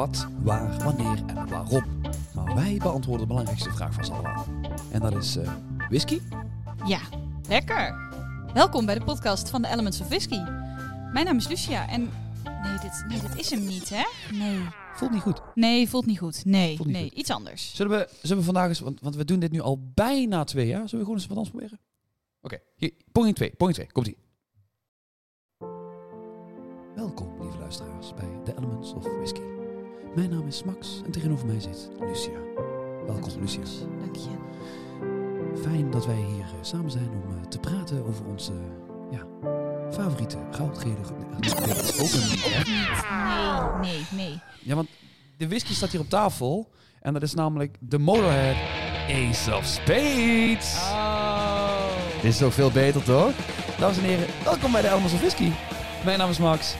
wat, waar, wanneer en waarom. Maar wij beantwoorden de belangrijkste vraag van ze allemaal. En dat is eh, whisky? Ja, lekker. Welkom bij de podcast van de Elements of Whisky. Mijn naam is Lucia en... Nee, dit, nee, dit is hem niet, hè? Nee. Voelt niet goed. Nee, voelt niet goed. Nee, niet nee, goed. iets anders. Zullen we, zullen we vandaag eens, want, want we doen dit nu al bijna twee jaar. Zullen we gewoon eens wat anders proberen? Oké, poging 2, poging 2, komt ie. Welkom, lieve luisteraars, bij The Elements of Whisky. Mijn naam is Max en tegenover mij zit Lucia. Welkom, je, Lucia. Max. Dank je. Fijn dat wij hier eh, samen zijn om eh, te praten over onze ja, favoriete goudgele... Nee, dat is ook een? Nee, nee, nee. Ja, want de whisky staat hier op tafel. En dat is namelijk de Motorhead Ace of Spades. Oh. Dit is toch veel beter, toch? Dames en heren, welkom bij de Elmers of Whisky. Mijn naam is Max.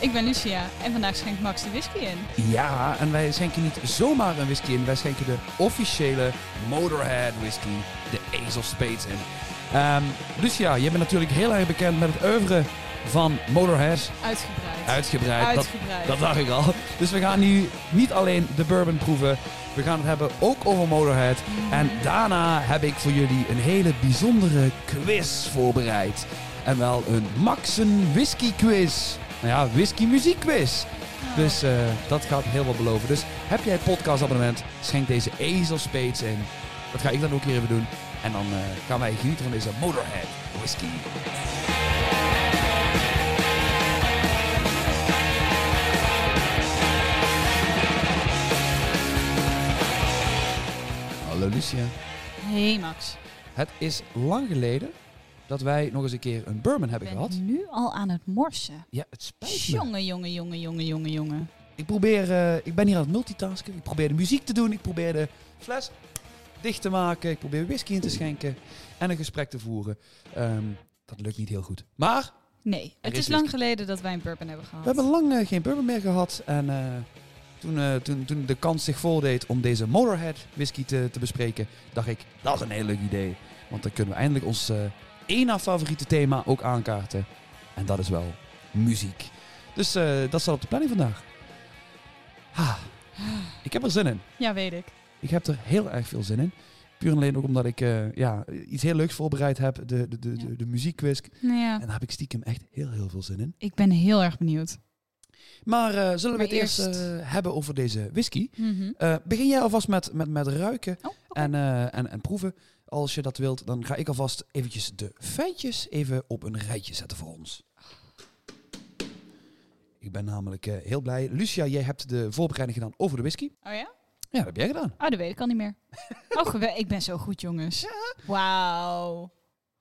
Ik ben Lucia en vandaag schenkt Max de whisky in. Ja, en wij schenken niet zomaar een whisky in. Wij schenken de officiële Motorhead whisky, de Ace of Spades in. Ehm, Lucia, je bent natuurlijk heel erg bekend met het oeuvre van Motorhead. Uitgebreid. Uitgebreid. Dat, Uitgebreid. dat dacht ik al. Dus we gaan nu niet alleen de bourbon proeven. We gaan het hebben ook over Motorhead. En daarna heb ik voor jullie een hele bijzondere quiz voorbereid. En wel een Maxen whisky quiz. Nou ja, whisky muziek quiz. Oh. Dus eh, dat gaat heel wat beloven. Dus heb jij het podcastabonnement, schenk deze of Spades in. Dat ga ik dan ook hier even doen. En dan eh, gaan wij genieten van deze Motorhead whisky. Hallo Lucia. Hey Max. Het is lang geleden dat wij nog eens een keer een bourbon Ik hebben ben gehad. nu al aan het morsen. Ja, het spijt me. Jongen, jongen, jongen, jongen, jongen, jongen. Ik probeer, eh, ik ben hier aan het multitasken. Ik probeer de muziek te doen. Ik probeer de fles dicht te maken. Ik probeer whisky in te schenken en een gesprek te voeren. Ehm, dat lukt niet heel goed. Maar Nee, het is is lang geleden dat wij een bourbon hebben gehad. we hebben lang eh, geen bourbon meer gehad. En eh, toen, toen, toen de kans zich voordeed om deze Motorhead whisky te, te bespreken, dacht ik, dat is een heel leuk idee. Want dan kunnen we eindelijk ons één favoriete thema ook aankaarten. En dat is wel muziek. Dus eh, dat staat op de planning vandaag. Ha, ik heb er zin in. Ja, weet ik. Ik heb er heel erg veel zin in. Puur en alleen ook omdat ik eh, ja, iets heel leuks voorbereid heb. De, de, de, Ja. de, de muziekquiz. Nou ja, En daar heb ik stiekem echt heel, heel veel zin in. ik ben heel erg benieuwd. Maar eh, zullen we het eerst, eerst- hebben over deze whisky? Mhm. Begin jij alvast met, met, met ruiken Oh, en, en, en proeven. Als je dat wilt, dan ga ik alvast eventjes de feitjes even op een rijtje zetten voor ons. Ik ben namelijk eh, heel blij. Lucia, jij hebt de voorbereiding gedaan over de whisky. Oh ja? Ja, dat heb jij gedaan. Oh, dat weet ik al niet meer. Oh, ik ben zo goed, jongens. Wauw.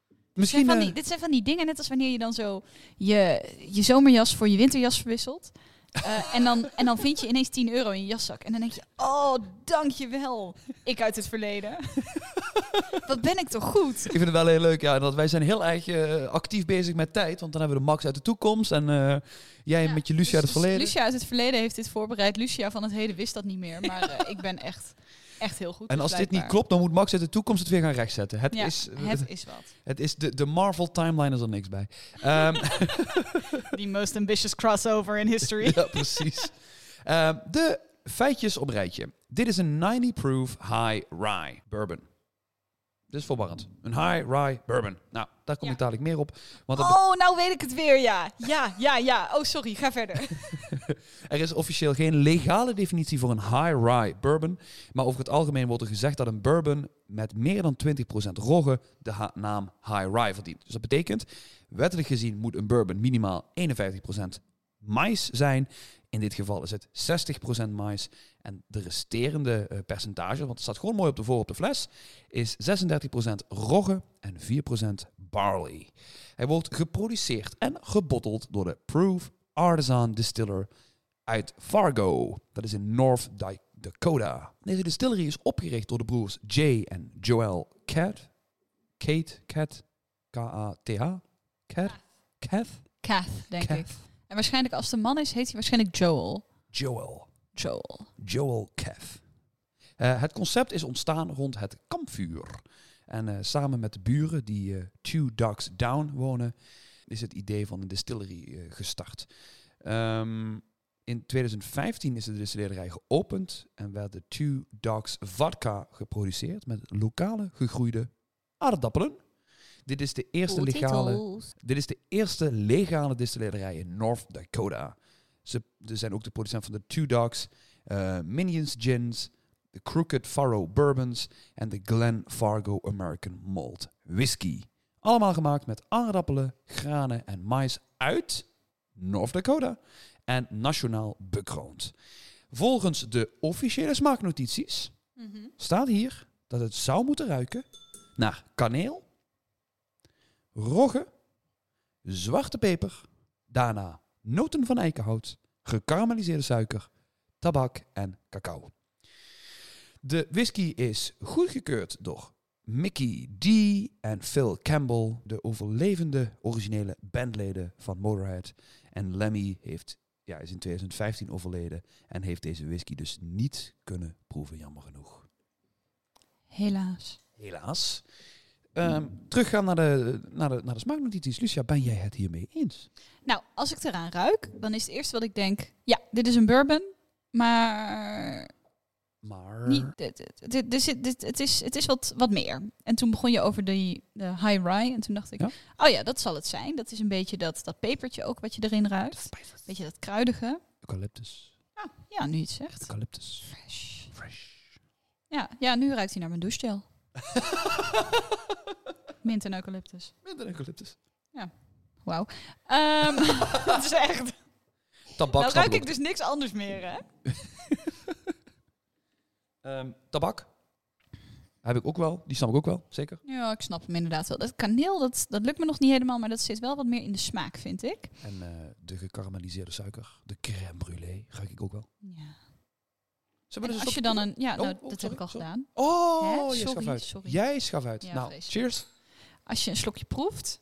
Dit Misschien zijn, van eh, die, dit zijn van die dingen, net als wanneer je dan zo je, je zomerjas voor je winterjas verwisselt. Eh, en, dan, en dan vind je ineens 10 euro in je jaszak. En dan denk je, oh, dankjewel. Ik uit het verleden. Wat ben ik toch goed? Ik vind het wel heel leuk, ja. Dat wij zijn heel erg eh, actief bezig met tijd. Want dan hebben we de Max uit de toekomst en eh, jij Ja, met je Lucia uit het Dus verleden. Lucia uit het verleden heeft dit voorbereid. Lucia van het heden wist dat niet meer. Maar ik ben echt, echt heel goed. en als dit niet klopt, dan moet Max uit de toekomst het weer gaan rechtzetten. Het Ja, is, het is wat. het is de, de Marvel timeline is er niks bij. Ehm, The most ambitious crossover in history. ja, precies. Ehm, de feitjes op rijtje. Dit is een 90 proof high rye bourbon. Dit is verwarrend. Een high rye bourbon. Nou, daar kom Ja. ik dadelijk meer op. Want Oh, nou weet ik het weer, ja. Ja, ja, ja. Oh, sorry, ga verder. Er is officieel geen legale definitie voor een high rye bourbon. Maar over het algemeen wordt er gezegd dat een bourbon met meer dan 20% rogge de naam high rye verdient. Dus dat betekent, wettelijk gezien moet een bourbon minimaal 51% mais zijn. In dit geval is het 60% mais. En de resterende eh, percentage, want het staat gewoon mooi op de voor op de fles, is 36% rogge en 4% barley. Hij wordt geproduceerd en gebotteld door de Proof Artisan Distiller uit Fargo. Dat is in North Dakota. Deze distillery is opgericht door de broers Jay en Joel Cat. Kate, Cat, K-A-T-H. Cat, Kath, Kath, denk Kath. ik. En waarschijnlijk als de man is, heet hij waarschijnlijk Joel. Joel. Joel. Joel Kev. Eh, het concept is ontstaan rond het kampvuur. En eh, samen met de buren die eh, Two Ducks Down wonen, is het idee van een distillery gestart. Ehm, in 2015 is de distillerij geopend en werd de Two Dogs Vodka geproduceerd met lokale gegroeide aardappelen. Dit is de eerste legale, dit is de eerste legale distillerij in North Dakota. Ze, ze zijn ook de producent van de Two Dogs, eh, Minions Gins, de Crooked Furrow Bourbons en de Glen Fargo American Malt Whisky. Allemaal gemaakt met aardappelen, granen en mais uit North Dakota en nationaal bekroond. Volgens de officiële smaaknotities Mhm. staat hier dat het zou moeten ruiken naar kaneel, rogge, zwarte peper, daarna noten van eikenhout, gekarameliseerde suiker, tabak en cacao. De whisky is goedgekeurd door Mickey D en Phil Campbell, de overlevende originele bandleden van Motorhead. En Lemmy heeft, ja, is in 2015 overleden en heeft deze whisky dus niet kunnen proeven, jammer genoeg. Helaas. Helaas. Ehm, teruggaan naar de, naar, de, naar de smaaknotities. Lucia, ben jij het hiermee eens? Nou, als ik eraan ruik, dan is het eerste wat ik denk... Ja, dit is een bourbon, maar Maar... niet, het, er zit- dit- het is, het is wat, wat meer. En toen begon je over die, de high rye. En toen dacht ik, Ja. oh ja, dat zal het zijn. Dat is een beetje dat, dat pepertje ook wat je erin ruikt. Beetje dat kruidige. Eucalyptus. Ja, nu het zegt. Eucalyptus. Fresh. Fresh. Ja, ja, nu ruikt hij naar mijn douchegel. Mint en eucalyptus. Met een eucalyptus. Wauw. Ehm dat is echt... Tabak nou snap ruik ik ik dus niks anders meer, hè? Ehm, tabak. Heb ik ook wel. Die snap ik ook wel, zeker. Ja, ik snap hem inderdaad wel. Dat kaneel, dat, dat lukt me nog niet helemaal, maar dat zit wel wat meer in de smaak, vind ik. En eh, de gekarameliseerde suiker. De crème brûlée. Ruik ik ook wel. Ja. We als dus je dan een... Ja, Oh, nou, oh, dat sorry, heb ik al sorry. gedaan. Oh, jij Sorry, schaf uit. sorry. Jij schaf uit. Ja, nou, cheers. Als je een slokje proeft,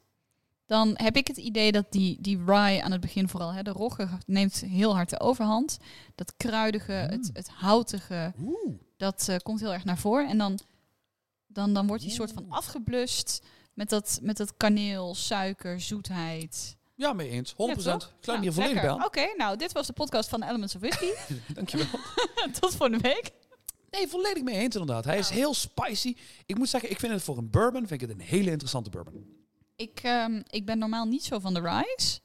dan heb ik het idee dat die, die rye aan het begin vooral, hè, de rogge neemt heel hard de overhand. Dat kruidige, het, Mm. het houtige, Oeh. dat eh, komt heel erg naar voren. En dan, dan, dan wordt die soort van afgeblust met dat, met dat kaneel, suiker, zoetheid. Ja, mee eens. 100%. Ja, Ik sluit Nou, hier volledig bij. Oké, nou, dit was de podcast van Elements of Whisky. Dankjewel. Tot volgende week. Nee, volledig mee eens inderdaad. Hij is heel spicy. Ik moet zeggen, ik vind het voor een bourbon vind ik het een hele interessante bourbon. Ik, ehm, ik ben normaal niet zo van de rice.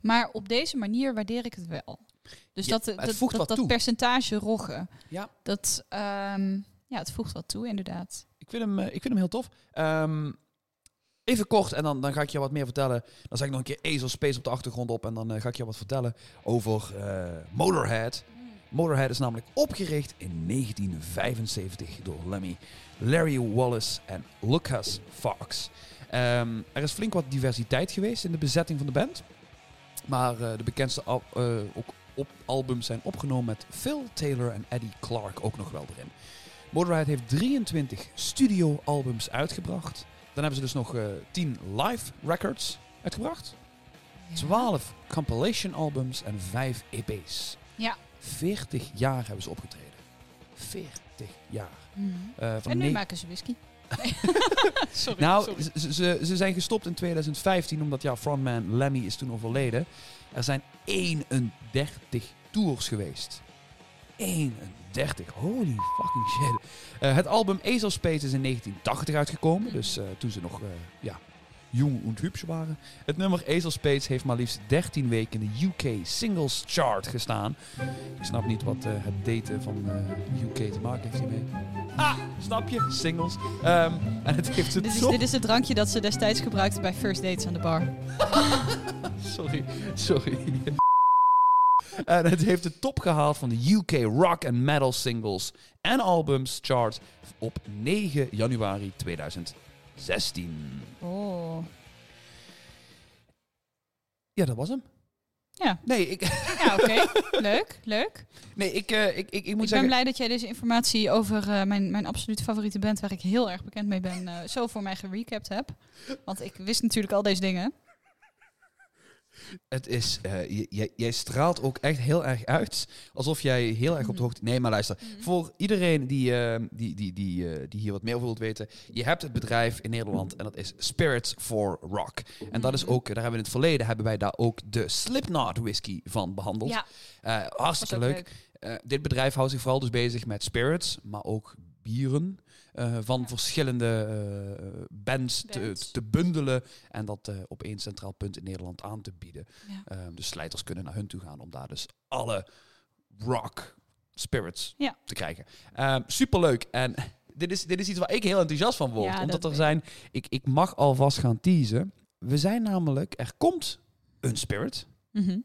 Maar op deze manier waardeer ik het wel. Dus Ja, dat, dat, voegt dat, wat dat percentage rogge, Ja. dat, ehm, ja, het voegt wat toe, inderdaad. Ik vind hem, eh, ik vind hem heel tof. Ehm, even kort en dan, dan ga ik je wat meer vertellen. Dan zeg ik nog een keer Ezel Space op de achtergrond op. En dan eh, ga ik je wat vertellen over eh, Motorhead. Motorhead is namelijk opgericht in 1975 door Lemmy, Larry Wallace en Lucas Fox. Ehm, er is flink wat diversiteit geweest in de bezetting van de band. Maar eh, de bekendste ook op albums zijn opgenomen met Phil Taylor en Eddie Clark ook nog wel erin. Motorhead heeft 23 studio-albums uitgebracht. Dan hebben ze dus nog eh 10 live records uitgebracht. 12 compilation albums en 5 EP's. Ja. 40 jaar hebben ze opgetreden. 40 jaar. Mhm. Eh, van En nu maken ze whisky. Sorry. nou, sorry. ze, ze, ze zijn gestopt in 2015 omdat ja, frontman Lemmy is toen overleden. Er zijn 31 tours geweest. 31. Holy fucking shit. Eh, het album Ezel Space is in 1980 uitgekomen. Dus eh, toen ze nog eh, ja, jong en hübsch waren. Het nummer Ezel Space heeft maar liefst 13 weken in de UK Singles Chart gestaan. Ik snap niet wat het daten van UK te maken heeft hiermee. Ah, snap je? Singles. Ehm, en het heeft Dit is, dit is het drankje dat ze destijds gebruikten bij first dates aan de bar. Sorry, sorry. en het heeft de top gehaald van de UK Rock and Metal Singles en Albums Chart op 9 januari 2016. Oh. Ja, dat was hem. Ja. Nee, ik, Ja, oké. leuk, leuk. nee, ik, eh, ik, ik, ik moet ik ben zeggen... blij dat jij deze informatie over eh, mijn, mijn absoluut favoriete band, waar ik heel erg bekend mee ben, eh, zo voor mij gerecapt hebt. Want ik wist natuurlijk al deze dingen. Het is, eh, jij- jij straalt ook echt heel erg uit. Alsof jij heel erg op de hoogte... Nee, maar luister. Voor iedereen die, eh, die, die, die, eh, die hier wat meer over wilt weten. Je hebt het bedrijf in Nederland en dat is Spirits for Rock. En dat is ook, daar hebben we in het verleden hebben wij daar ook de Slipknot whisky van behandeld. Ja, Eh, hartstikke leuk. Eh, dit bedrijf houdt zich vooral dus bezig met spirits, maar ook bieren. Eh, van Ja. verschillende eh, bands, Bands. Te, te bundelen en dat eh, op één centraal punt in Nederland aan te bieden. Ja. Ehm, dus slijters kunnen naar hun toe gaan om daar dus alle rock spirits Ja. te krijgen. Ehm superleuk. En dit is, dit is iets waar ik heel enthousiast van word. Omdat dat er zijn, ik, ik mag alvast gaan teasen. We zijn namelijk, er komt een spirit. Mhm.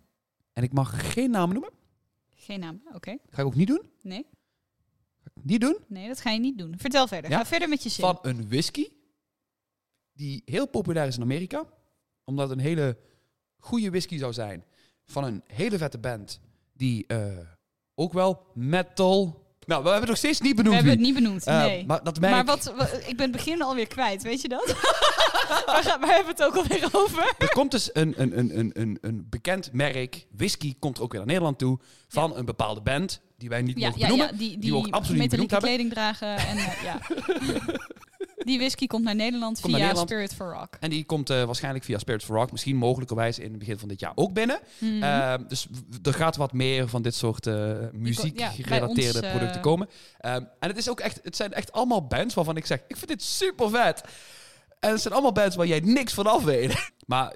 En ik mag geen namen noemen. Geen naam. Oké. Ga ik ook niet doen. Nee. Niet doen. nee, dat ga je niet doen. Vertel verder. Ja? Ga verder met je zin. Van een whisky. Die heel populair is in Amerika. Omdat het een hele goede whisky zou zijn. Van een hele vette band. Die eh, ook wel metal... Nou, we hebben het nog steeds niet We benoemd hebben het niet benoemd. Eh, nee. Maar dat merk Maar wat, wa- ik ben het begin alweer kwijt, weet je dat? waar, gaan- waar hebben we het ook alweer over? Er komt dus een, een, een, een, een, een bekend merk, whisky, komt ook weer naar Nederland toe, van een bepaalde band, die wij niet Ja, mogen ja, benoemen. ja, die, die, die we ook absoluut niet kleding dragen. En, eh, ja. die whisky komt naar Nederland Komt via naar Nederland. Spirit for Rock. En die komt eh, waarschijnlijk via Spirits for Rock, misschien mogelijkerwijs in het begin van dit jaar ook binnen. Mhm. Ehm, dus er gaat wat meer van dit soort eh muziek ja, bij gerelateerde ons, eh, producten komen. Ehm, en het, is ook echt, het zijn echt allemaal bands waarvan ik zeg, ik vind dit super vet. En het zijn allemaal bands waar jij niks van af weet. maar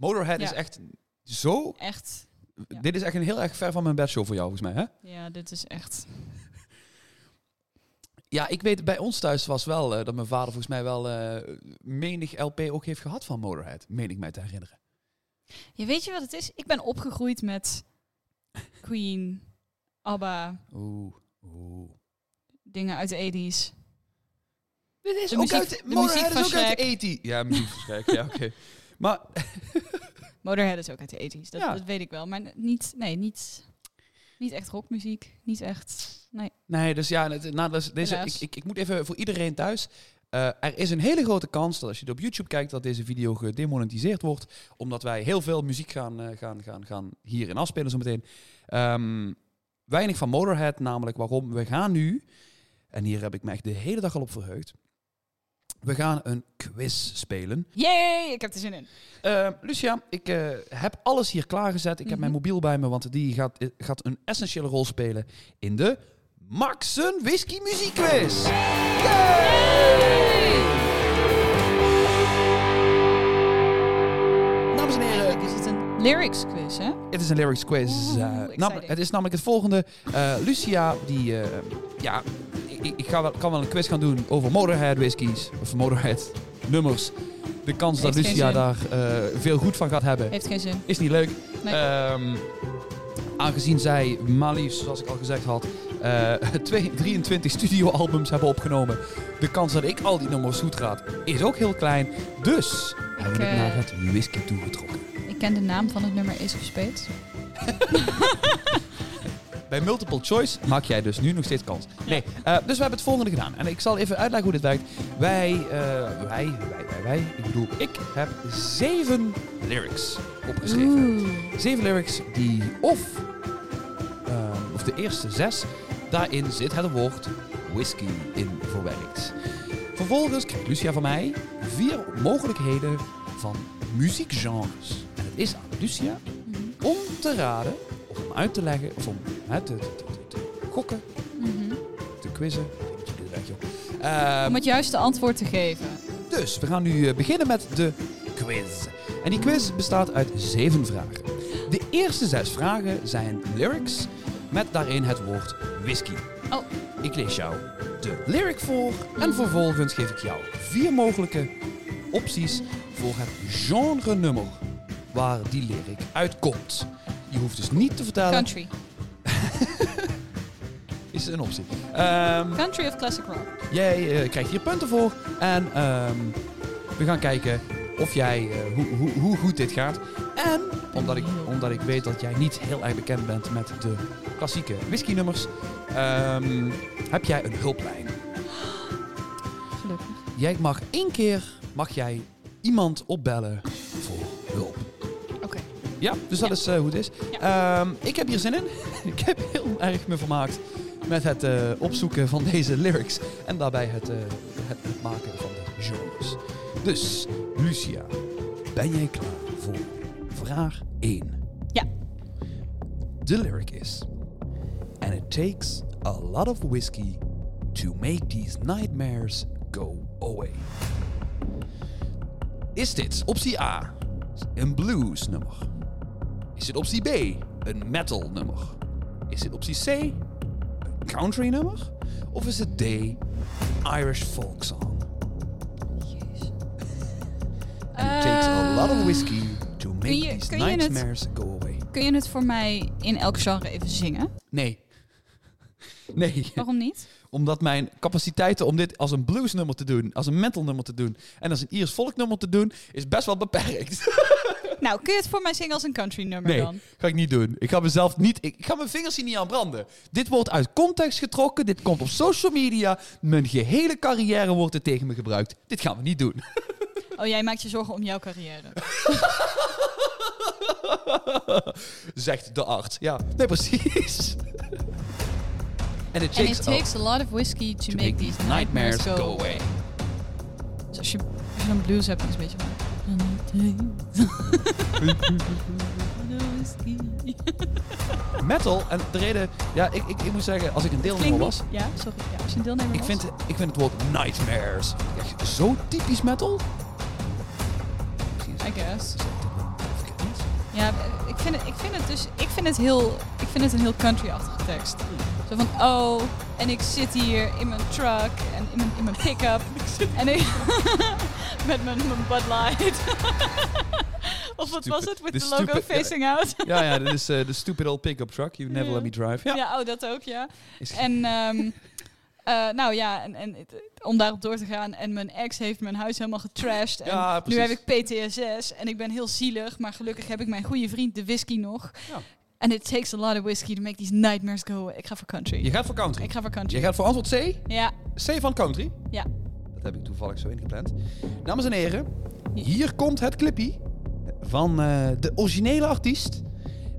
Motorhead Ja. is echt zo... echt. Ja. Dit is echt een heel erg ver van mijn bedshow voor jou, volgens mij, hè? Ja, dit is echt... Ja, ik weet, bij ons thuis was wel eh, dat mijn vader volgens mij wel eh, menig LP ook heeft gehad van Motorhead. Meen ik mij te herinneren. Ja, weet je wat het is? Ik ben opgegroeid met Queen, ABBA, Oeh, oeh. dingen uit de 80s. Dit is De ook muziek- uit de Motorhead is uit de 80. Ja, muziek van Shrek, ja, oké. Maar Motorhead is ook uit de 80s, dat, Ja. dat weet ik wel. Maar niet, nee, niet, niet echt rockmuziek. Niet echt... Nee. nee, dus ja, het, nou, dus deze, ik, ik, ik moet even voor iedereen thuis. eh, er is een hele grote kans dat als je het op YouTube kijkt, dat deze video gedemonetiseerd wordt. Omdat wij heel veel muziek gaan, eh, gaan, gaan, gaan hierin afspelen zometeen. Ehm weinig van Motorhead, namelijk waarom we gaan nu, en hier heb ik me echt de hele dag al op verheugd. We gaan een quiz spelen. Yay, ik heb er zin in. Eh, Lucia, ik heb alles hier klaargezet. Ik heb Mhm. mijn mobiel bij me, want die gaat, gaat een essentiële rol spelen in de Maxen Whisky Muziekquiz. Dames en heren, is het een lyrics quiz, hè? het is een lyrics quiz. Oeh, nam- het is namelijk het volgende. Eh, Lucia, die, eh, ja, ik, ik ga wel, kan wel een quiz gaan doen over Motorhead whiskies, of Motorhead nummers. De kans dat Heeft Lucia daar veel goed van gaat hebben, Heeft geen zin. is niet leuk. Nee. Ehm, aangezien zij maar liefst, zoals ik al gezegd had, eh, twee- 23 studioalbums hebben opgenomen. De kans dat ik al die nummers goed raad is ook heel klein. Dus hebben we het eh, naar het whisky toegetrokken. Ik ken de naam van het nummer Ace of Spades. Bij multiple choice maak jij dus nu nog steeds kans. Nee, eh, dus we hebben het volgende gedaan. En ik zal even uitleggen hoe dit werkt. Wij, eh, wij, wij, wij, wij, ik bedoel, ik heb zeven lyrics opgeschreven. Zeven lyrics die of, of de eerste zes, daarin zit het woord whisky in verwerkt. Vervolgens krijgt Lucia van mij vier mogelijkheden van muziekgenres. En het is aan Lucia Mhm. om te raden, of om uit te leggen, of om hè, te, te, te, te gokken, Mhm. te quizzen. Joh. Ehm, Om het juiste antwoord te geven. dus we gaan nu eh, beginnen met de quiz. En die quiz bestaat uit zeven vragen. De eerste zes vragen zijn lyrics met daarin het woord whisky. Oh. Ik lees jou de lyric voor en vervolgens geef ik jou vier mogelijke opties voor het genre nummer waar die lyric uitkomt. Je hoeft dus niet te vertellen. Country. Is een optie. Ehm, Country of classic rock? Jij eh, krijgt hier punten voor. En ehm, we gaan kijken of jij, eh, hoe, hoe, hoe goed dit gaat. En omdat ik, omdat ik weet dat jij niet heel erg bekend bent met de klassieke whiskynummers, ehm heb jij een hulplijn. Gelukkig. Jij mag één keer mag jij iemand opbellen voor hulp. Oké. Ja, dus dat Ja. is eh, hoe het is. Ehm, ik heb hier zin in. ik heb heel erg me vermaakt met het eh, opzoeken van deze lyrics. En daarbij het, eh, het, het maken van de genres. Dus, Lucia, ben jij klaar voor vraag 1? Ja. De lyric is... And it takes a lot of whiskey to make these nightmares go away. Is dit optie A een blues nummer? Is dit optie B een metal nummer? Is dit optie C een country nummer? Of is het D Irish folk song? And it takes a lot of whiskey to make kun je- these kun je het- nightmares go away. Kun je het voor mij in elk genre even zingen? Nee. Nee, Waarom niet? omdat mijn capaciteiten om dit als een bluesnummer te doen, als een metal nummer te doen en als een Irish folk nummer te doen, is best wel beperkt. Nou, kun je het voor mij zingen als een country nummer Nee, dan? ga ik niet doen. Ik ga mezelf niet. Ik, ik ga mijn vingers hier niet aan branden. Dit wordt uit context getrokken. Dit komt op social media. Mijn gehele carrière wordt er tegen me gebruikt. Dit gaan we niet doen. Oh, jij maakt je zorgen om jouw carrière. Zegt de arts. Ja, nee, precies. En it And takes, it takes a lot of whiskey to, to make, these nightmares, go, away. Dus als je, als je een blues hebt, is het een beetje van... Metal. En de reden. Ja, ik, ik, ik moet zeggen, als ik een deelnemer was. Ja, sorry. Ja, als je een deelnemer Ik was. vind, ik vind het woord nightmares echt zo typisch metal. I guess. Ja, ik vind het, ik vind het dus... Ik vind het heel... Ik vind het een heel country-achtige tekst. Zo van, oh, en ik zit hier in mijn truck en in mijn, in mijn pick-up. en ik... met mijn, mijn Bud Light. of wat was het? With the the logo stupid- ja. facing out. Ja, ja, dit is eh, de stupid old pickup truck. You never let me drive. Ja. Ja, oh, dat ook, ja. En, ehm, eh, nou ja, en, en het- om daarop door te gaan. En mijn ex heeft mijn huis helemaal getrashed. En Ja, nu heb ik PTSS en ik ben heel zielig. Maar gelukkig heb ik mijn goede vriend, de whisky, nog. Ja. And it takes a lot of whiskey to make these nightmares go away. Ik ga voor country. Je gaat voor country. Ik ga voor country. Je gaat voor antwoord C. Ja, C van country. ja. Dat heb ik toevallig zo ingepland. Dames en heren, hier komt het clippy van eh, de originele artiest.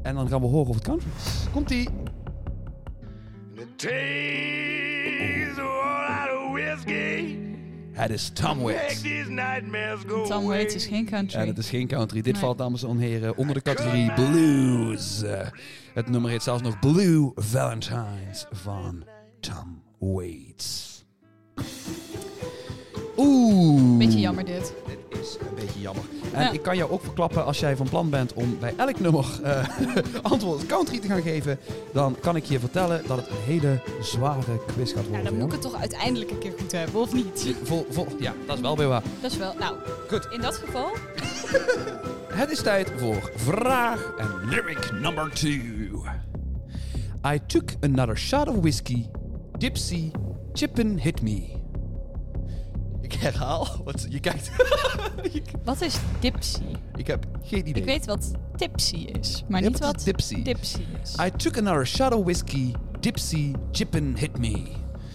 En dan gaan we horen of het country is. Komt-ie. Takes a Het is Tom Waits. Tom. Waits is geen country. En het is geen country. Dit Nee. valt, dames en heren, onder de categorie blues. Eh, het nummer heet zelfs nog Blue Valentines van Tom Waits. Oeh. Beetje jammer dit. Dit is een beetje jammer. En Ja. ik kan jou ook verklappen, als jij van plan bent om bij elk nummer eh, antwoord country te gaan geven, dan kan ik je vertellen dat het een hele zware quiz gaat Ja, worden. dan moet ik het toch uiteindelijk een keer goed hebben, of niet? Vol- vol- ja, dat is wel weer waar. Dat is wel... Nou, Goed. in dat geval... Het is tijd voor vraag en lyric number two. I took another shot of whiskey. Dipsy, chippin' hit me. Ik herhaal, wat je kijkt. Wat is dipsy? ik heb geen idee. Ik weet wat tipsy is, maar Ja, niet wat is wat dipsy? is. I took another shot of whiskey. Dipsy, chippin' hit me.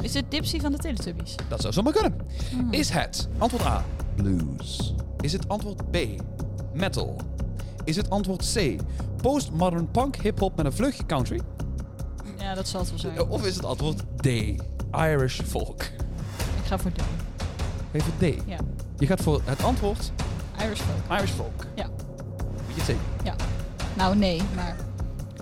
Is het dipsy van de Teletubbies? Dat zou zomaar kunnen. Hmm. Is het antwoord A, blues? Is het antwoord B, metal? Is het antwoord C, postmodern punk hip-hop met een vleugje country? Ja, dat zal het wel zijn. Of is het antwoord D, Irish folk? Ik ga voor D. Even D. Ja, Je gaat voor het antwoord Irish folk. Irish folk. Ja. Weet je het zeker? Ja. Nou, nee, maar...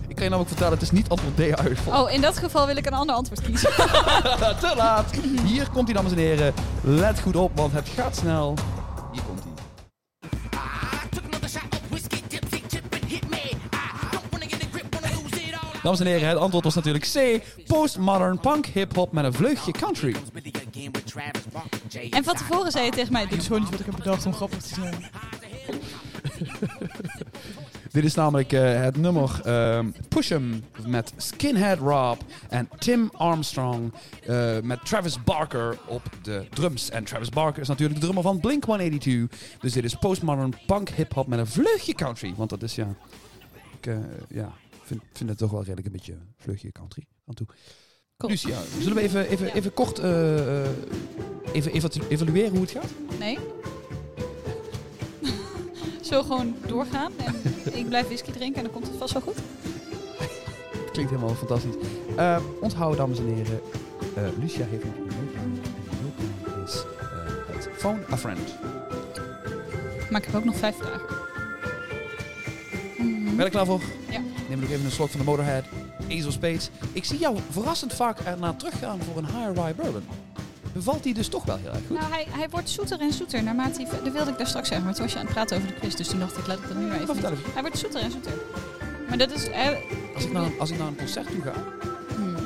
Ik kan je namelijk vertellen, het is niet antwoord D, Irish folk. Oh, in dat geval wil ik een ander antwoord kiezen. Te laat. Hier komt hij, dames en heren. Let goed op, want het gaat snel. Hier komt hij. Dames en heren, het antwoord was natuurlijk C. Postmodern punk hip-hop met een vleugje country. En van tevoren zei je tegen mij... Dit is gewoon wat ik heb bedacht om grappig te zijn. Dit is namelijk eh, het nummer ehm, Push 'em met Skinhead Rob en Tim Armstrong eh, met Travis Barker op de drums. En Travis Barker is natuurlijk de drummer van Blink-182. Dus dit is postmodern punk hip-hop met een vleugje country. Want dat is ja... Ik eh, ja, vind, vind het toch wel redelijk een beetje vleugje country aan toe. Cool. Ja, zullen we even, even, Ja. even kort eh, eh, even evalu- evalueren hoe het gaat? Nee? Zo gewoon doorgaan en Ik blijf whisky drinken en dan komt het vast wel goed. Klinkt helemaal fantastisch. Eh, onthoud, dames en heren. Lucia heeft nog een hulplijn. En hulplijn is het Phone a Friend. Maar ik heb ook nog vijf vragen. Ben je er klaar voor? Ja. Neem nog even een slok van de Motorhead. Ace of Spades. Ik zie jou verrassend vaak ernaar teruggaan voor een high rye bourbon. Bevalt die dus toch wel heel erg goed? Nou, hij, hij wordt zoeter en zoeter naarmate hij... Dat wilde ik daar straks zeggen, maar toen was je aan het praten over de quiz. Dus toen dacht ik, laat ik dat nu maar even vertel niet. even. Hij wordt zoeter en zoeter. Maar dat is... eh, Als ik, naar, een- als ik naar een concert toe ga, hmm.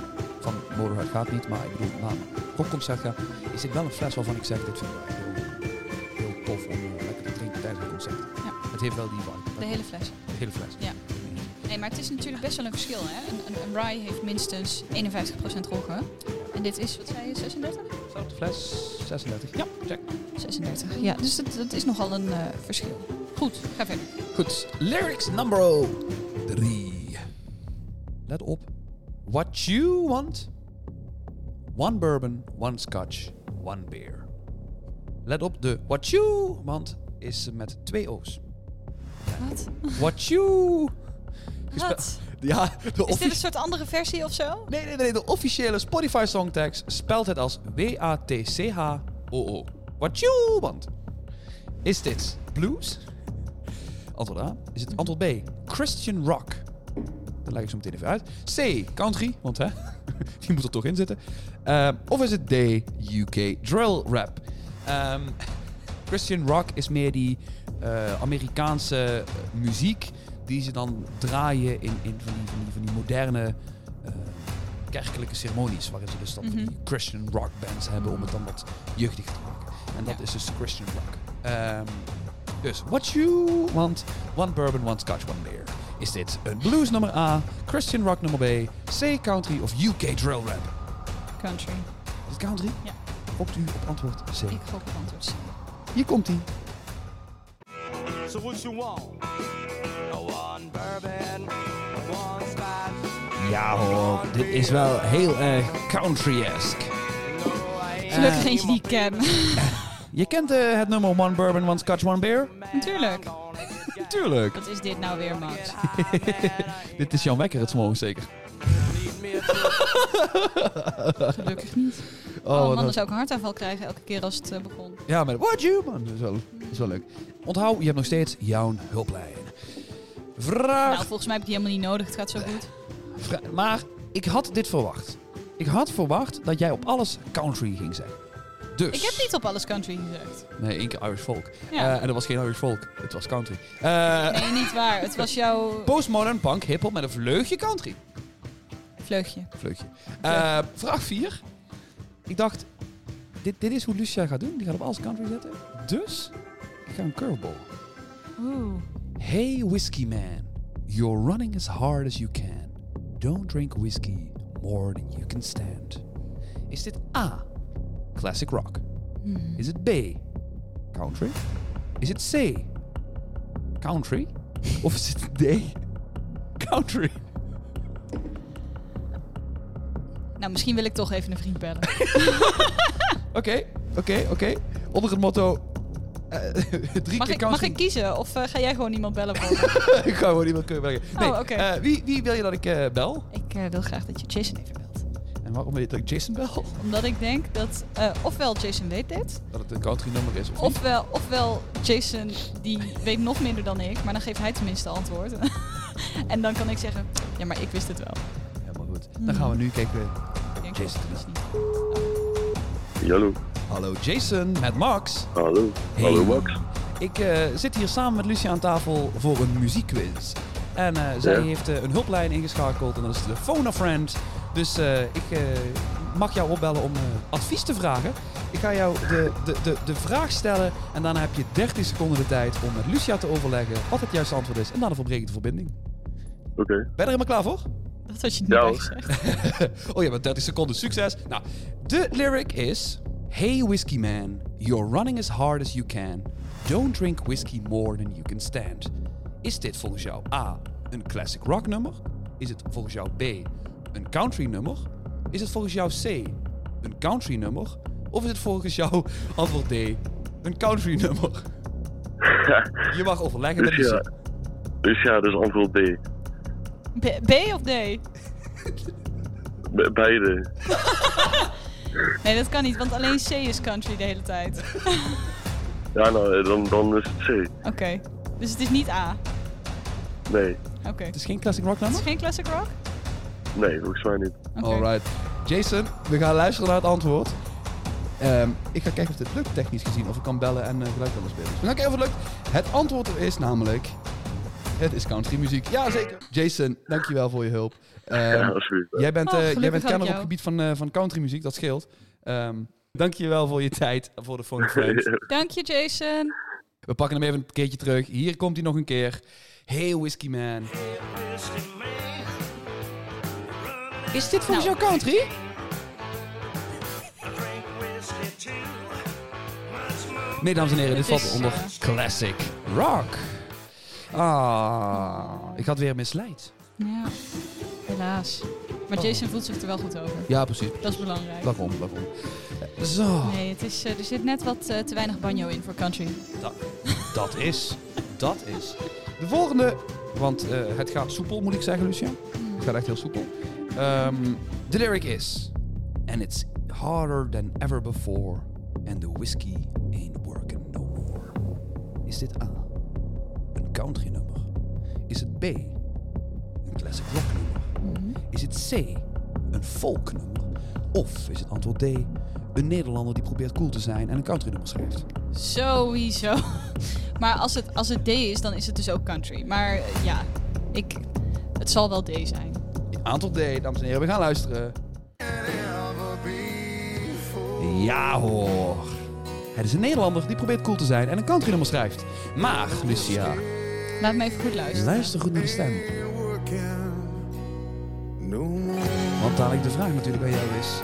van Motorhead gaat niet, maar ik bedoel, naar een rockconcert ga, is dit wel een fles waarvan ik zeg, dit vind ik heel, heel tof om eh, lekker te drinken tijdens een concert. Ja. Het heeft wel die vibe. De hele fles. De hele fles. Ja. Nee, maar het is natuurlijk best wel een verschil. Hè? Een, een, een rye heeft minstens 51% roggen. En dit is, wat zei je, 36? Staat op de fles 36. Ja, check. 36. Ja, dus dat, dat is nogal een eh, verschil. Goed, ga verder. Goed, lyrics number 3. Let op. What you want. One bourbon, one scotch, one beer. Let op, de what you want is met twee O's. Wat? What you... Wat? Ja, de Is dit een soort andere versie of zo? Nee, nee, nee, de officiële Spotify songtekst spelt het als W-A-T-C-H-O-O. What you want. Is dit blues? Antwoord A. Is het antwoord B? Christian rock. Dat leg ik zo meteen even uit. C. Country, want hè, die moet er toch in zitten. Ehm, of is het D. UK drill rap. Ehm, Christian rock is meer die eh, Amerikaanse eh, muziek die ze dan draaien in, in van, die, van, die, van die moderne eh, kerkelijke ceremonies. Waarin ze dus dan van Mhm. die Christian rock bands hebben om het dan wat jeugdiger te maken. En dat Ja. is dus Christian rock. Ehm, dus, what you want, one bourbon, one scotch, one beer. Is dit een blues nummer A, Christian rock nummer B, C country of UK drill rap? Country. Is het country? Ja. Gokt u op antwoord C. Ik gok op antwoord C. Hier komt ie. So what you want? Ja hoor, dit is wel heel erg country-esque. Gelukkig eentje die ik ken. Je kent eh, het nummer One Bourbon, One Scotch, One Beer? Natuurlijk. Natuurlijk. Wat is dit nou weer, Max? Dit is Jan Wekker het morgens zeker. Gelukkig niet. Oh, Oh, man, dan zou ik een hartaanval krijgen elke keer als het eh, begon. Ja, met What You Man. Dat is, wel, dat is wel leuk. Onthoud, je hebt nog steeds jouw hulplijn. Vraag... Nou, volgens mij heb ik die helemaal niet nodig. Het gaat zo goed. vra- maar ik had dit verwacht. Ik had verwacht dat jij op alles country ging zeggen. Dus... Ik heb niet op alles country gezegd. Nee, één keer Irish folk. Ja. Eh, en dat was geen Irish folk. Het was country. Eh, Nee, niet waar. Het was jouw Postmodern punk hiphop met een vleugje country. vleugje. Vleugje. Eh, vraag 4. Ik dacht, dit, dit is hoe Lucia gaat doen. Die gaat op alles country zetten. Dus, ik ga een curveball. Oeh. Hey whiskey man, you're running as hard as you can. Don't drink whiskey more than you can stand. Is dit A, classic rock? Hmm. Is it B, country? Is it C, country? Of is het D, country? Nou, misschien wil ik toch even een vriend bellen. Oké, oké, oké. Onder het motto... eh, drie Mag keer ik, mag ik kiezen? Of eh, ga jij gewoon iemand bellen ik ga gewoon iemand kunnen bellen. Nee, Oh, eh, wie, wie wil je dat ik eh, bel? ik eh, wil graag dat je Jason even belt. En waarom wil je dat ik Jason bel? Omdat ik denk dat eh, ofwel Jason weet dit, Dat het een country nummer is of niet? ofwel, ofwel Jason die weet nog minder dan ik, maar dan geeft hij tenminste antwoord. en dan kan ik zeggen, ja, maar ik wist het wel. Helemaal goed. Dan gaan we nu kijken. Jason. Hallo. Hallo Jason, met Max. Hallo. Hey. Hallo Max. Ik eh, zit hier samen met Lucia aan tafel voor een muziekquiz. En eh, zij Ja. heeft eh, een hulplijn ingeschakeld en dat is de Phone a Friend. Dus eh, ik eh, mag jou opbellen om eh, advies te vragen. Ik ga jou de, de, de, de vraag stellen en daarna heb je 30 seconden de tijd om met Lucia te overleggen wat het juiste antwoord is. En daarna verbreek ik de verbinding. Oké. Ben je er helemaal klaar voor? Dat had je niet Ja, oh ja, maar 30 seconden. Succes. Nou, de lyric is... Hey whiskey man, you're running as hard as you can. Don't drink whiskey more than you can stand. Is dit volgens jou A, een classic rock nummer? Is het volgens jou B, een country nummer? Is het volgens jou C, een country nummer? Of is het volgens jou antwoord D, een country nummer? Je mag overleggen met Dus ja. Dus ja, dus antwoord D. B, B of D? Be- beide. Nee, dat kan niet, want alleen C is country de hele tijd. Ja, nou, dan, dan is het C. Oké, dus het is niet A. Nee, Oké. Het is geen classic rock Het nummer? is geen classic rock? nee, volgens mij niet. Alright. Jason, we gaan luisteren naar het antwoord. Ehm, ik ga kijken of dit lukt technisch gezien. Of ik kan bellen en eh, geluid kunnen spelen. Dus we gaan kijken of het lukt. Het antwoord is namelijk... Het is country muziek. Jazeker. Jason, dankjewel voor je hulp. Ehm, ja, alsjeblieft. jij bent, Oh, eh, jij bent kenner op het gebied van, eh, van country muziek. Dat scheelt. Ehm dankjewel voor je tijd. Voor de phone frames. Dank je, Jason. We pakken hem even een keertje terug. Hier komt hij nog een keer. Hey Whiskey Man. Is dit volgens Nou. jou country? Nee, dames en heren, dit valt onder classic rock. Ah, ik had weer misleid. Ja, helaas. Maar Oh. Jason voelt zich er wel goed over. Ja, precies. Dat is belangrijk. Waarom, waarom? Zo, Nee, het is, eh, er zit net wat eh, te weinig banjo in voor country. dat is, dat is. De volgende, want eh, het gaat soepel, moet ik zeggen, Lucia. Het gaat echt heel soepel. Ehm, de lyric is... And it's harder than ever before. And the whiskey ain't working no more. Is dit A? Country nummer? Is het B? Een classic rock nummer? Mhm. Is het C? Een folk nummer? Of is het antwoord D? Een Nederlander die probeert cool te zijn en een country nummer schrijft? Sowieso. Maar als het, als het D is, dan is het dus ook country. Maar eh, ja, ik, het zal wel D zijn. Antwoord D, dames en heren, we gaan luisteren. Ja hoor. Het is een Nederlander die probeert cool te zijn en een country nummer schrijft. Maar, Lucia, Laat me even goed luisteren. luister goed naar de stem. Want dadelijk de vraag natuurlijk bij jou is...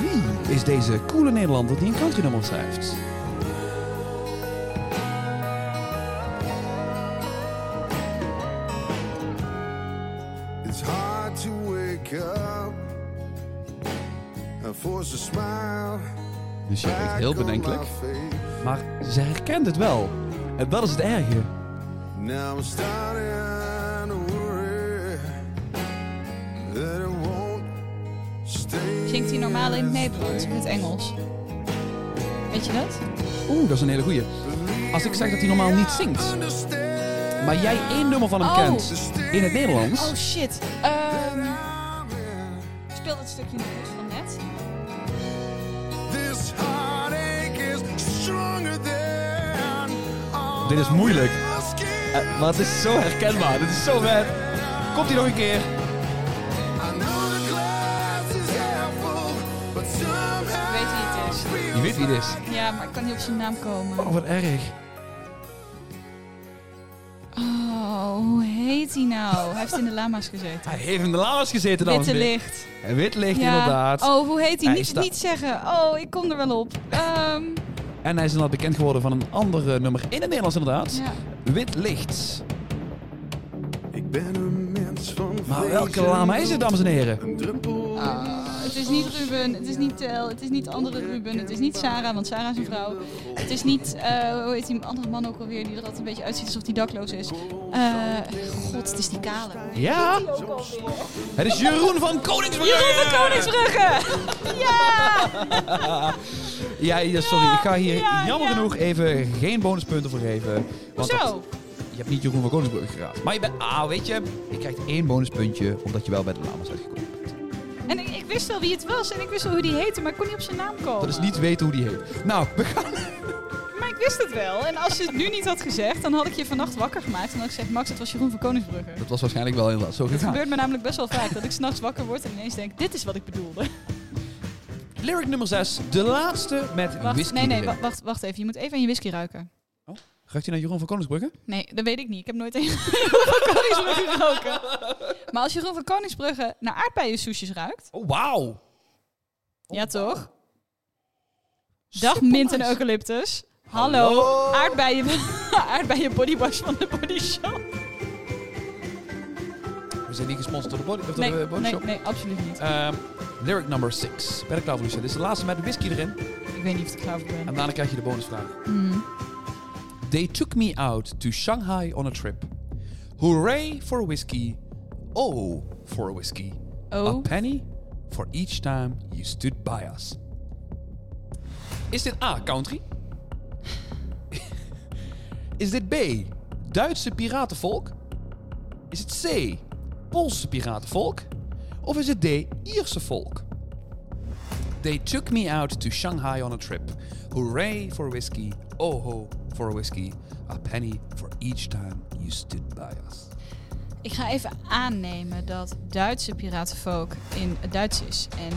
Wie is deze coole Nederlander die een country nummer schrijft? It's hard to wake up and force a smile. Lucia kijkt back heel bedenkelijk. Maar ze herkent het wel. En dat is het erge. Now I'm starting to worry that it won't stay. Zingt hij normaal in het Nederlands of in het Engels? Weet je dat? Oeh, dat is een hele goeie. Als ik zeg dat hij normaal niet zingt, maar jij één nummer van hem Oh. kent in het Nederlands... Oh shit. Ehm speel dat stukje nog eens van net. This heartache is stronger than all Dit is moeilijk. Eh, maar het is zo herkenbaar. Dit is zo vet. Komt hij nog een keer? Ik weet wie het is. Je weet wie het is. Ja, maar ik kan niet op zijn naam komen. Oh, wat erg. Oh, hoe heet hij nou? Hij heeft in de lama's gezeten. Hij heeft in de lama's gezeten dan. Witte licht. Wit licht, Ja. inderdaad. Oh, hoe heet hij? Hij Niet, sta- niet zeggen. Oh, ik kom er wel op. Ehm, En hij is inderdaad bekend geworden van een ander eh, nummer in het Nederlands, inderdaad. ja. Wit licht. Ik ben van Maar welke lama is het, dames en heren? Een druppel. Ah, het is niet Ruben, het is niet Tel, het is niet andere Ruben, het is niet Sarah, want Sarah is een vrouw. Het is niet, eh, hoe heet die andere man ook alweer, die er altijd een beetje uitziet alsof hij dakloos is. Eh, God, het is die kale. Ja, het is Jeroen van Koningsbrugge. Jeroen van Koningsbrugge! Ja! Ja, sorry. Ik ga hier Ja, jammer ja. genoeg even geen bonuspunten voor geven. Want Zo. Hebt niet Jeroen van Koningsbrugge geraden. Maar je bent, ah, weet je, je krijgt één bonuspuntje omdat je wel bij de lama's uitgekomen bent. En ik, ik wist wel wie het was en ik wist wel hoe die heette, maar ik kon niet op zijn naam komen. Dat is niet weten hoe die heet. Nou, we gaan... Maar ik wist het wel. En als je het nu niet had gezegd, dan had ik je vannacht wakker gemaakt. En dan had ik gezegd, Max, het was Jeroen van Koningsbrugge. Dat was waarschijnlijk wel inderdaad zo Het gegaan. gebeurt me namelijk best wel vaak dat ik s'nachts wakker word en ineens denk, dit is wat ik bedoelde. Lyric nummer 6. De laatste met Wacht, whisky nee, nee, wacht, wacht even. Je moet even aan je whisky ruiken. Ruikt hij naar Jeroen van Koningsbrugge? Nee, dat weet ik niet. Ik heb nooit een Jeroen van Koningsbrugge geroken. Maar als Jeroen van Koningsbrugge naar aardbeien soesjes ruikt, Oh, wauw. ja toch? Dag mint en eucalyptus. Hallo, Hallo. aardbeien, aardbeien bodywash van de Body Shop. We zijn niet gesponsord door de body, door Nee, de body nee, shop. nee, absoluut niet. Ehm, lyric number 6. Ben ik klaar voor Lucia? Dit is de laatste met de whisky erin. Ik weet niet of ik klaar voor ben. En daarna krijg je de bonusvraag. Hmm. They took me out to Shanghai on a trip. Hooray for whiskey. Oh for whiskey. A Oh. penny for each time you stood by us. Is dit A, country? Is dit B, Duitse piratenvolk? Is het C, Poolse piratenvolk? Of is het D, Ierse volk? They took me out to Shanghai on a trip. Hooray for whiskey, oh ho for whiskey. A penny for each time you stood by us. Ik ga even aannemen dat Duitse piratenvolk in het Duits is en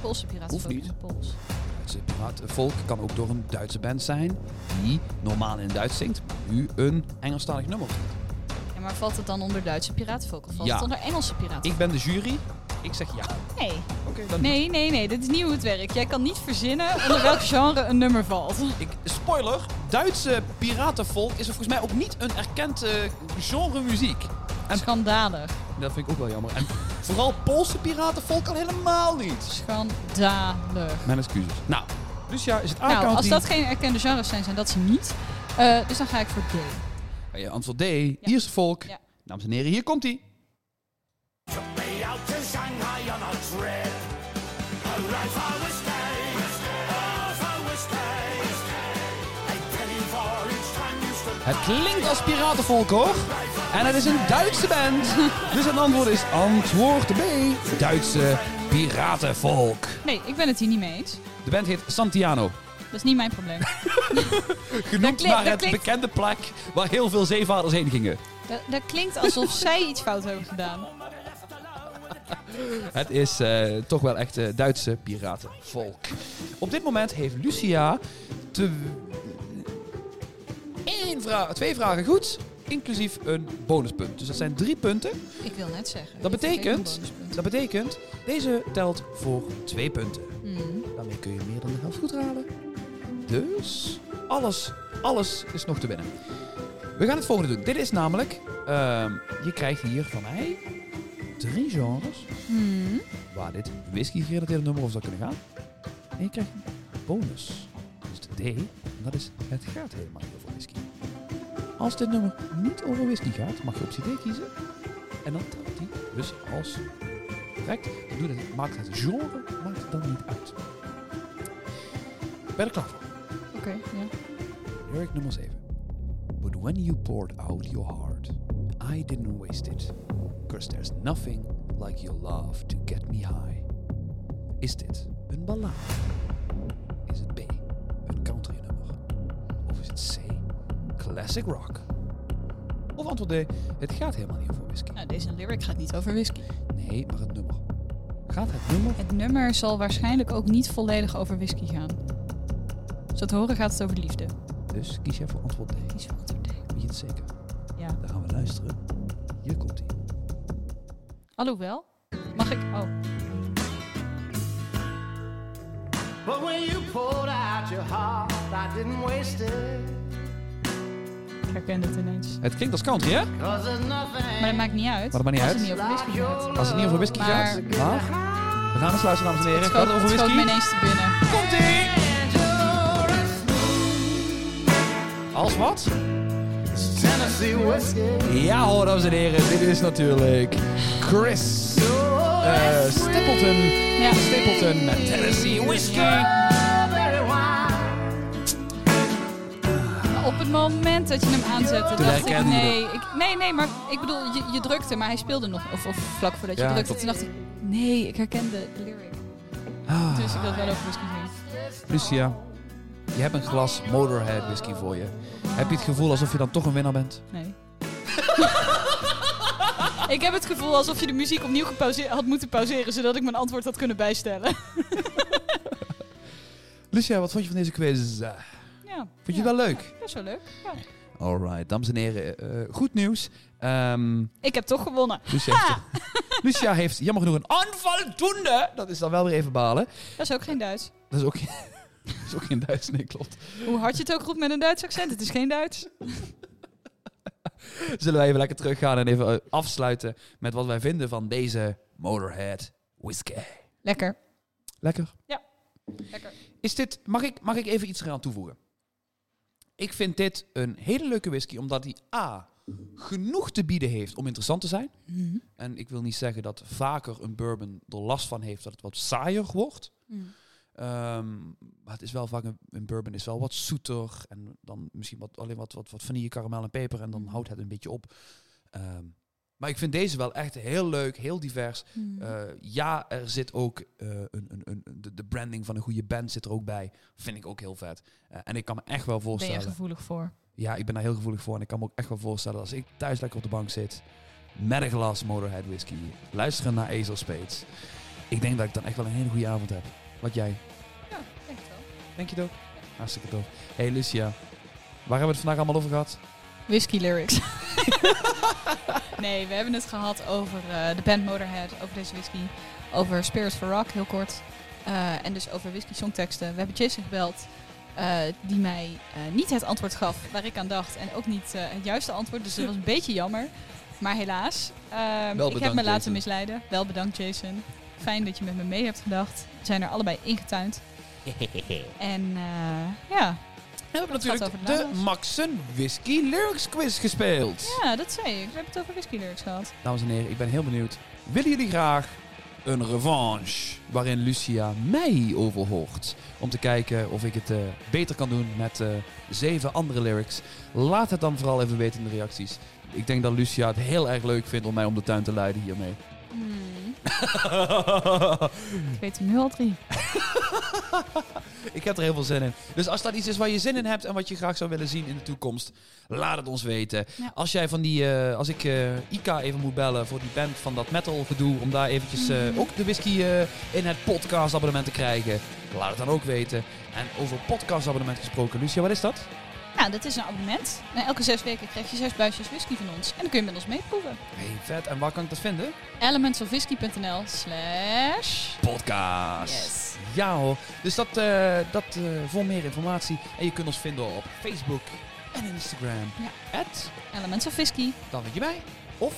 Poolse piratenvolk in het Pools. Duitse piratenvolk kan ook door een Duitse band zijn die normaal in het Duits zingt, maar nu een Engelstalig nummer zingt. Ja, maar valt het dan onder Duitse piratenvolk of valt Ja. het onder Engelse piratenvolk? Ik ben de jury. Ik zeg ja. Nee. Oké, dan nee, nee, nee, dit is niet hoe het werkt. Jij kan niet verzinnen onder welk genre een nummer valt. Ik, spoiler, Duitse piratenvolk is er volgens mij ook niet een erkend eh, genre muziek. En Schandalig. dat vind ik ook wel jammer. En vooral Poolse piratenvolk kan helemaal niet. Schandalig. Mijn excuses. Nou, Lucia is het Nou, A-country. als dat geen erkende genres zijn, zijn dat ze niet. Eh, dus dan ga ik voor D. Je antwoord D, Ierse volk. Ja. Dames en heren, hier komt Het klinkt als piratenvolk hoor. En het is een Duitse band. Dus het antwoord is antwoord B. Duitse piratenvolk. Nee, ik ben het hier niet mee eens. De band heet Santiano. Dat is niet mijn probleem. Genoemd naar het klinkt- bekende plek waar heel veel zeevaarders heen gingen. Dat, dat klinkt alsof zij iets fout hebben gedaan. Het is eh, toch wel echt eh, Duitse piratenvolk. Op dit moment heeft Lucia te... Eén vraag, twee vragen goed, inclusief een bonuspunt. Dus dat zijn drie punten. Ik wil net zeggen. Dat betekent, dat betekent, deze telt voor twee punten. Hmm. Daarmee kun je meer dan de helft goed halen. Dus alles, alles is nog te winnen. We gaan het volgende doen. Dit is namelijk, ehm, je krijgt hier van mij drie genres Hmm. waar dit whisky gerelateerde nummer over zou kunnen gaan. En je krijgt een bonus. Is de D. En dat is het gaat helemaal niet. Als dit nummer niet over whisky gaat, mag je optie D kiezen. En dan telt die dus als correct. Dan doet het, maakt het genre maakt het dan niet uit. Ben er klaar voor? Oké, ja. Lyric nummer 7. But when you poured out your heart, I didn't waste it. Cause there's nothing like your love to get me high. Is dit een ballade? Classic rock? Of antwoord D, het gaat helemaal niet over whisky. Nou, deze lyric gaat niet over whisky. Nee, maar het nummer. Gaat het nummer? Het nummer zal waarschijnlijk ook niet volledig over whisky gaan. Zo te horen gaat het over liefde. Dus kies jij voor antwoord D. Kies voor antwoord D. Weet je het zeker? Ja. Dan gaan we luisteren. Hier komt hij. Alhoewel. Mag ik? Oh. But when you poured out your heart, I didn't waste it. Ik herken het ineens. Het klinkt als country, hè? Maar dat maakt niet uit. Maar dat maakt niet als uit. het niet over whisky gaat. Als het niet over whisky Maar- gaat. Maar we gaan eens luisteren, dames en heren. Het Gaat het over het me whisky? ineens te binnen. Komt ie! Als wat? Tennessee whiskey. Ja hoor, dames en heren. Dit is natuurlijk Chris eh, Stapleton. Ja. Stapleton met Tennessee Whiskey. Het moment dat je hem aanzette, Toen dacht ik nee. Ik, nee, nee, maar ik bedoel, je, je drukte, maar hij speelde nog. Of, of vlak voordat je Ja, drukte. Toen dacht ik, nee, ik herkende de lyric. Ah, Toen wist ik dat het wel over whisky ging. Lucia, je hebt een glas Motorhead whisky voor je. Heb je het gevoel alsof je dan toch een winnaar bent? Nee. ik heb het gevoel alsof je de muziek opnieuw had moeten pauzeren, zodat ik mijn antwoord had kunnen bijstellen. Lucia, wat vond je van deze quiz? Eh, ja. Vond je ja. het wel leuk? Dat is wel leuk. Ja. Alright, dames en heren. eh, goed nieuws. Ehm Ik heb toch gewonnen. Lucia, heeft, Lucia heeft jammer genoeg een onvoldoende. Dat is dan wel weer even balen. Dat is ook geen Duits. Dat is ook, dat is ook geen Duits, nee, klopt. Hoe hard je het ook roept met een Duits accent, het is geen Duits. Zullen wij even lekker teruggaan en even eh, afsluiten met wat wij vinden van deze Motorhead whisky. Lekker. Lekker. Lekker. Is dit, mag, ik, mag ik even iets eraan toevoegen? Ik vind dit een hele leuke whisky, omdat die A. genoeg te bieden heeft om interessant te zijn. Mhm. En ik wil niet zeggen dat vaker een bourbon er last van heeft dat het wat saaier wordt. Mhm. Ehm, maar het is wel vaak een, een bourbon is wel wat zoeter en dan misschien wat alleen wat wat wat vanille, karamel en peper en dan Mhm. houdt het een beetje op. Ehm, maar ik vind deze wel echt heel leuk, heel divers. Mhm. Eh, ja, er zit ook eh, een, een, een, de, branding van een goede band zit er ook bij. Vind ik ook heel vet. Eh, en ik kan me echt wel ben je voorstellen. gevoelig voor? Ja, ik ben daar heel gevoelig voor. En ik kan me ook echt wel voorstellen als ik thuis lekker op de bank zit. Met een glas Motorhead whisky. Luisteren naar of Spades. Ik denk dat ik dan echt wel een hele goede avond heb. Wat jij? Ja, denk het wel. Denk je het ook? Hartstikke tof. Hey Lucia, waar hebben we het vandaag allemaal over gehad? Whisky lyrics. nee, we hebben het gehad over eh, de band Motorhead, over deze whisky. Over Spirits for Rock, heel kort. Eh, en dus over whisky songteksten. We hebben Jason gebeld, eh, die mij niet het antwoord gaf waar ik aan dacht. En ook niet het juiste antwoord, dus dat was een beetje jammer. Maar helaas, ehm, ik heb me laten Jason. misleiden. Wel bedankt Jason. Fijn dat je met me mee hebt gedacht. We zijn er allebei ingetuind. en ja, We hebben natuurlijk de. Maxen Whisky Lyrics Quiz gespeeld. ja, dat zei ik. We hebben het over whisky lyrics gehad. Dames en heren, ik ben heel benieuwd. Willen jullie graag een revanche waarin Lucia mij overhoort? Om te kijken of ik het eh, beter kan doen met eh, zeven andere lyrics. Laat het dan vooral even weten in de reacties. Ik denk dat Lucia het heel erg leuk vindt om mij om de tuin te leiden hiermee. Hmm, ik weet er nu al drie. ik heb er heel veel zin in. Dus als dat iets is waar je zin in hebt en wat je graag zou willen zien in de toekomst, laat het ons weten. Ja. Als jij van die, eh, als ik eh, Ika even moet bellen voor die band van dat metal gedoe, om daar eventjes eh, Mhm. ook de whisky in het podcast abonnement te krijgen, laat het dan ook weten. En over podcast abonnement gesproken, Lucia, wat is dat? Ja, dat is een abonnement. En elke zes weken krijg je zes buisjes whisky van ons. En dan kun je met ons meeproeven. Hey, vet. En waar kan ik dat vinden? elementsofwhisky.nl slash... Podcast. Yes. Ja hoor. Dus dat, eh, dat eh, voor meer informatie. En je kunt ons vinden op Facebook en Instagram. Ja. At, Elements of Whisky. dan vind je mij. Of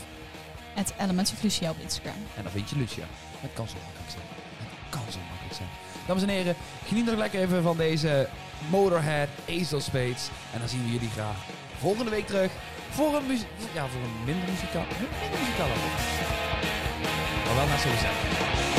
Het Elements of Lucia op Instagram. En dan vind je Lucia. Het kan zo makkelijk zijn. Het kan zo makkelijk zijn. Dames en heren, geniet nog lekker even van deze Motorhead Ace of Spades. En dan zien we jullie graag volgende week terug voor een, muzie- ja, voor een minder muzikaal, minder muzikale. Maar wel naar zijn.